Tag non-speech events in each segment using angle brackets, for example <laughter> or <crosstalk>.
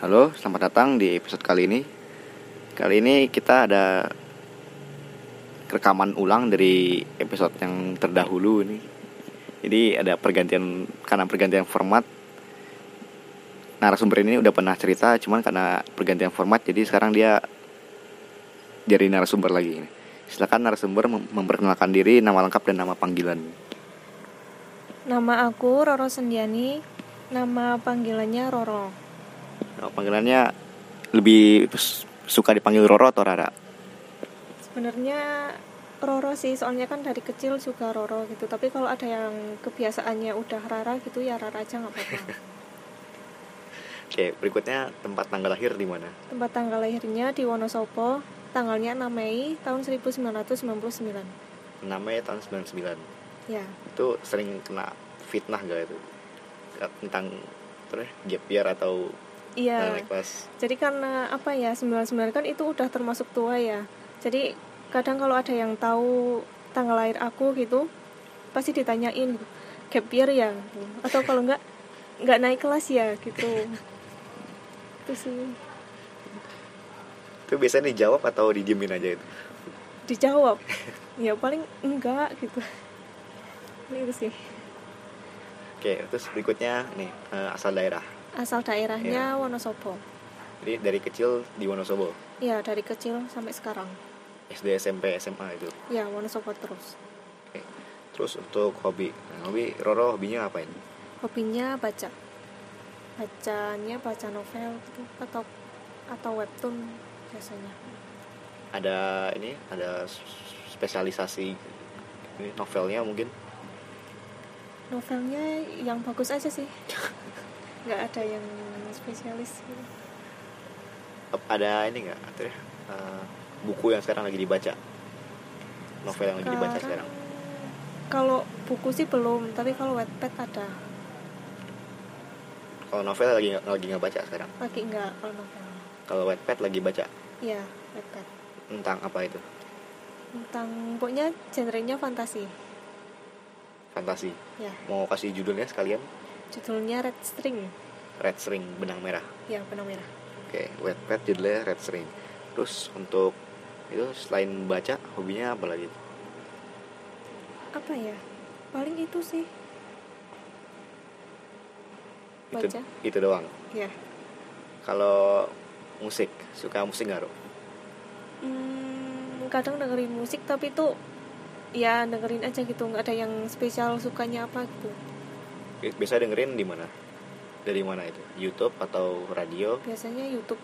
Halo, selamat datang di episode kali ini. Kali ini kita ada rekaman ulang dari episode yang terdahulu ini. Jadi ada pergantian karena pergantian format. Narasumber ini udah pernah cerita, cuman karena pergantian format jadi sekarang dia jadi narasumber lagi. Silakan narasumber mem- memperkenalkan diri, nama lengkap dan nama panggilan. Nama aku Roro Sendiani, nama panggilannya Roro. Nama panggilannya lebih suka dipanggil Roro atau Rara? Sebenarnya Roro sih, soalnya kan dari kecil juga Roro gitu. Tapi kalau ada yang kebiasaannya udah Rara gitu ya Rara aja nggak apa-apa. <laughs> Oke, berikutnya tempat tanggal lahir di mana? Tempat tanggal lahirnya di Wonosobo, tanggalnya 6 Mei tahun 1999. Namanya tahun 99. Ya, Itu sering kena fitnah gak itu? Tentang terus gap year atau iya. kelas. Jadi karena apa ya 99 kan itu udah termasuk tua ya. Jadi kadang kalau ada yang tahu tanggal lahir aku gitu pasti ditanyain gap year ya atau kalau enggak nggak naik kelas ya gitu. <laughs> itu sih Itu biasanya dijawab atau didiemin aja itu? dijawab ya paling enggak gitu Paling itu sih Oke, terus berikutnya nih eh, asal daerah. Asal daerahnya Wonosobo Jadi dari kecil di Wonosobo. ya dari kecil sampai sekarang SD, SMP, SMA itu. ya Wonosobo terus Oke. Terus untuk hobi. Nah, hobi Roro hobinya apa ini? hobinya baca bacanya baca novel gitu atau atau webtoon biasanya Ada ini, ada spesialisasi ini novelnya mungkin. novelnya yang bagus aja sih <laughs> nggak ada yang spesialis gitu. Ada ini nggak? Apa ya? eh, buku yang sekarang lagi dibaca. Novel yang lagi dibaca sekarang. kalau buku sih belum tapi kalau webpad ada Kalau novel lagi nggak- lagi nggak baca sekarang. lagi nggak kalau novel Kalau Wattpad lagi baca ya webpad tentang apa itu? tentang pokoknya genrenya fantasi Fantasi. ya Mau kasih judulnya sekalian? Judulnya Red String Red String benang merah. ya benang merah Oke, Wattpad judulnya Red String. Terus untuk itu selain baca, hobinya apa lagi? apa ya paling itu sih Itu baca itu doang. ya Kalau musik, suka musik nggak? Hmm, kadang dengerin musik tapi itu ya dengerin aja gitu nggak ada yang spesial sukanya apa gitu Biasa dengerin di mana? Dari mana itu? YouTube atau radio? biasanya YouTube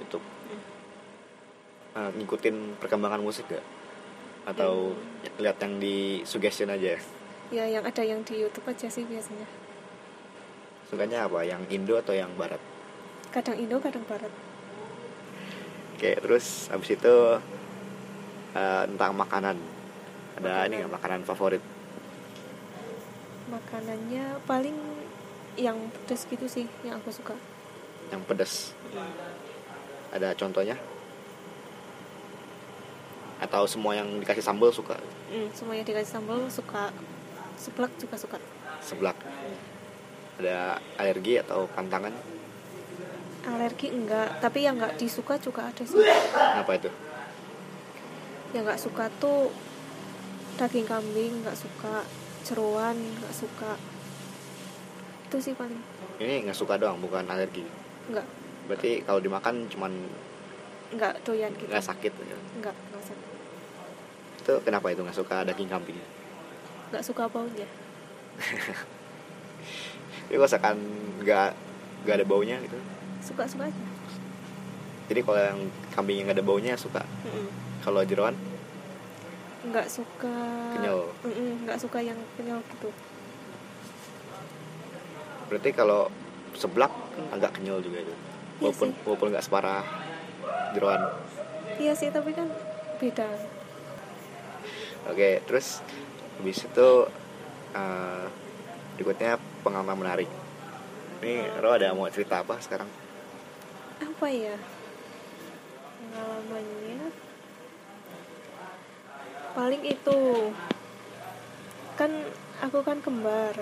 YouTube. Nah, ngikutin perkembangan musik gak? Atau lihat yang di suggestion aja? ya yang ada yang di YouTube aja sih biasanya Sukanya apa? Yang Indo atau yang Barat? kadang Indo kadang Barat Oke, terus habis itu eh, tentang makanan. Ada ini nggak makanan favorit? Makanannya paling yang pedas gitu sih yang aku suka Yang pedas. Ada contohnya? Atau semua yang dikasih sambal suka? hmm, semuanya dikasih sambal suka seblak juga suka Seblak. Ada alergi atau pantangan? alergi enggak tapi yang nggak disuka juga ada sih Apa itu? yang nggak suka tuh daging kambing nggak suka jeroan nggak suka itu sih paling Ini nggak suka doang, bukan alergi. nggak Berarti kalau dimakan cuman nggak doyan gitu nggak sakit. gitu. nggak nggak sakit Itu kenapa itu nggak suka daging kambing? nggak suka baunya <laughs> Jadi kalau misalkan nggak nggak ada baunya gitu. suka suka aja Jadi kalau yang kambing yang nggak ada baunya suka. Mm-mm. Kalau jeroan nggak suka kenyal. Nggak suka yang kenyal gitu Berarti kalau seblak agak kenyal juga itu. Iya Walaupun sih. walaupun nggak separah jeroan. iya sih tapi kan beda Oke, terus habis itu eh, berikutnya pengalaman menarik. Ini Ro ada mau cerita apa sekarang? apa ya pengalamannya paling itu. Kan aku kan kembar.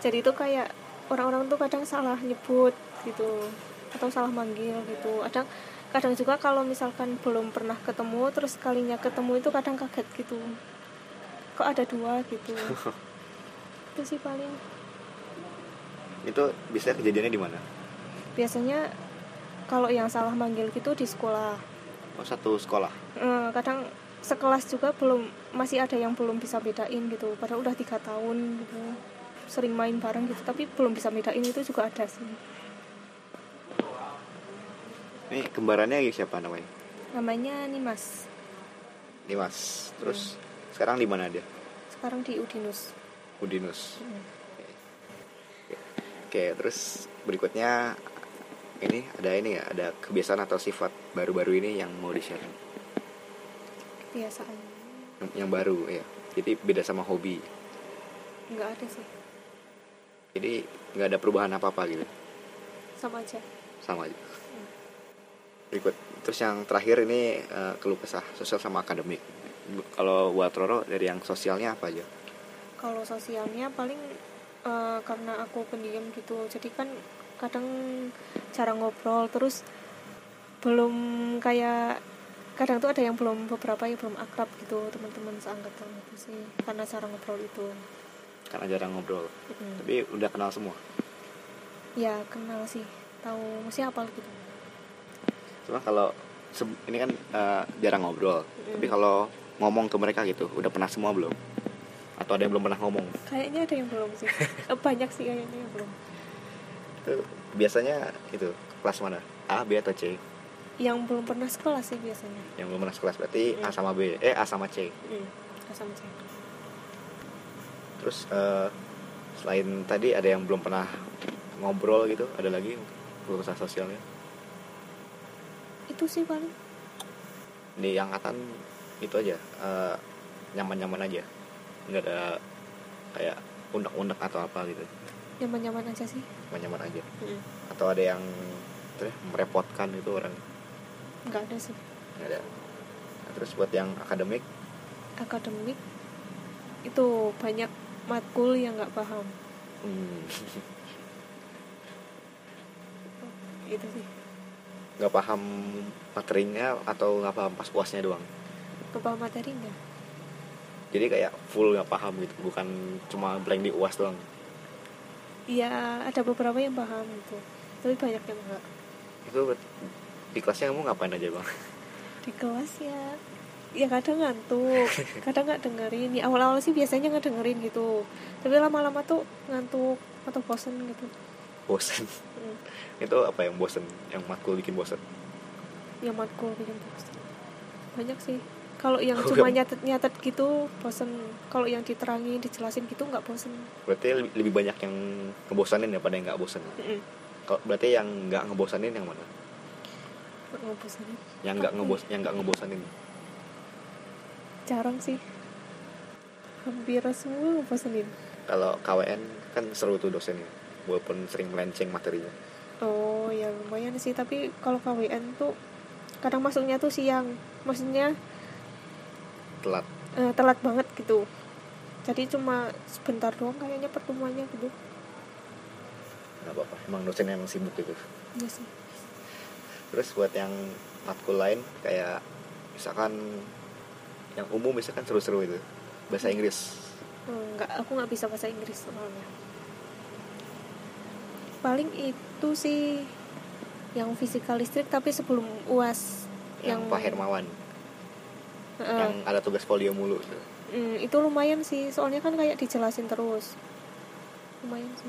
Jadi itu kayak orang-orang tuh kadang salah nyebut gitu atau salah manggil gitu. Ada kadang juga kalau misalkan belum pernah ketemu terus kalinya ketemu itu kadang kaget gitu. Kok ada dua gitu. <laughs> Itu sih paling. Itu bisa kejadiannya di mana? Biasanya kalau yang salah manggil gitu di sekolah. Oh satu sekolah? Eh, kadang sekelas juga belum masih ada yang belum bisa bedain gitu. Padahal udah tiga tahun gitu sering main bareng gitu tapi belum bisa bedain itu juga ada sih. Ini kembarannya siapa namanya? Namanya Nimas. Dimas terus sekarang di mana dia? Sekarang di Udinus. Udinus. Hmm. oke terus berikutnya ini ada ini ya ada kebiasaan atau sifat baru-baru ini yang mau di share kebiasaan yang, yang baru ya jadi beda sama hobi. Nggak ada sih. Jadi nggak ada perubahan apa apa gitu? Sama aja. Sama aja. Berikut terus yang terakhir ini eh, keluh kesah sosial sama akademik. Kalau buat Roro dari yang sosialnya apa aja? Kalau sosialnya paling eh, karena aku pendiam gitu. Jadi kan kadang jarang ngobrol terus belum kayak kadang tuh ada yang belum beberapa yang belum akrab gitu teman-teman seangkatan itu sih karena cara ngobrol itu. Karena jarang ngobrol. Mm. tapi udah kenal semua? Ya kenal sih. Tahu siapa gitu. Cuma kalau ini kan eh, jarang ngobrol. Mm. tapi kalau ngomong ke mereka gitu udah pernah semua belum? Atau ada yang belum pernah ngomong? Kayaknya ada yang belum sih. <laughs> Eh, banyak sih kayaknya yang belum. Itu biasanya itu kelas mana? A B atau C yang belum pernah sekelas sih biasanya. Yang belum pernah sekelas berarti A Mm. sama B eh A sama C. Hmm. sama saya terus eh, selain tadi ada yang belum pernah ngobrol gitu ada lagi kesah sosialnya? Itu sih paling. Di angkatan itu aja eh, nyaman-nyaman aja. Nggak ada kayak undang-undang atau apa gitu. Nyaman-nyaman aja sih. Nyaman-nyaman aja. Mm. atau ada yang ya, merepotkan itu orang nggak ada sih. Nggak ada. Nah, terus buat yang akademik? Akademik itu banyak matkul yang nggak paham. Hmm, gitu sih. Nggak paham materinya atau nggak paham pas puasnya doang? Nggak paham materinya. Jadi kayak full nggak paham gitu bukan cuma blank di uas doang? Ya ada beberapa yang paham gitu tapi banyak yang enggak itu di kelasnya kamu ngapain aja bang? Di kelas ya ya kadang ngantuk. <laughs> Kadang nggak dengerin. Ya awal-awal sih biasanya nggak dengerin gitu. Tapi lama-lama tuh ngantuk atau bosen gitu. Bosen? Hmm. itu apa yang bosen? Yang matkul bikin bosen? Yang matkul bikin bosen. Banyak sih. Kalau yang Oh, cuma yang- nyatet-nyatet gitu bosen. Kalau yang diterangin dijelasin gitu nggak bosen. Berarti lebih, lebih banyak yang ngebosanin daripada yang nggak bosen. Mm-mm. kalau berarti yang nggak ngebosanin yang mana Nggak ngebosenin. Yang nggak ngebos yang nggak ngebosanin jarang sih. Hampir semua ngebosenin. Kalau KWN kan seru tuh dosennya walaupun sering melenceng materinya. Oh ya lumayan sih tapi kalau KWN tuh kadang masuknya tuh siang. Maksudnya telat. Eh, telat banget gitu. Jadi cuma sebentar doang kayaknya pertemuannya gitu. Nggak apa-apa emang dosen yang sibuk gitu. Iya sih terus buat yang matkul lain kayak misalkan yang umum misalkan seru-seru itu bahasa Inggris. Hmm, nggak aku nggak bisa bahasa Inggris soalnya. Paling itu sih yang fisikal listrik tapi sebelum uas yang, Yang- Pak Hermawan. Heeh. yang ada tugas folio mulu gitu. Itu lumayan sih soalnya kan kayak dijelasin terus. Lumayan sih.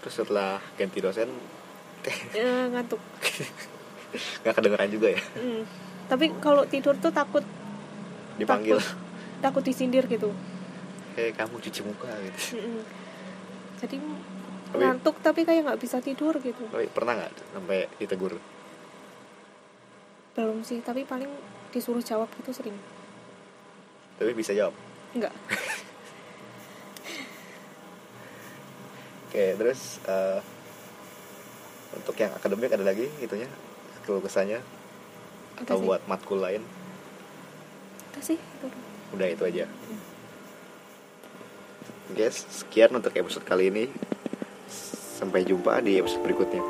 Terus setelah ganti dosen Eh, ngantuk <laughs> nggak kedengeran juga ya? Hmm. tapi kalau tidur tuh takut dipanggil. Takut. takut disindir gitu. Eh kamu cuci muka gitu. Mm-mm. jadi Tapi- ngantuk tapi kayak nggak bisa tidur gitu. Tapi pernah nggak sampai ditegur? Belum sih tapi paling disuruh jawab gitu sering. Tapi bisa jawab? Nggak. <laughs> Oke terus eh, untuk yang akademik ada lagi itunya keluh kesahnya Udah atau sih. buat matkul lain Udah sih itu. udah itu aja Guys, sekian untuk episode kali ini. Sampai jumpa di episode berikutnya.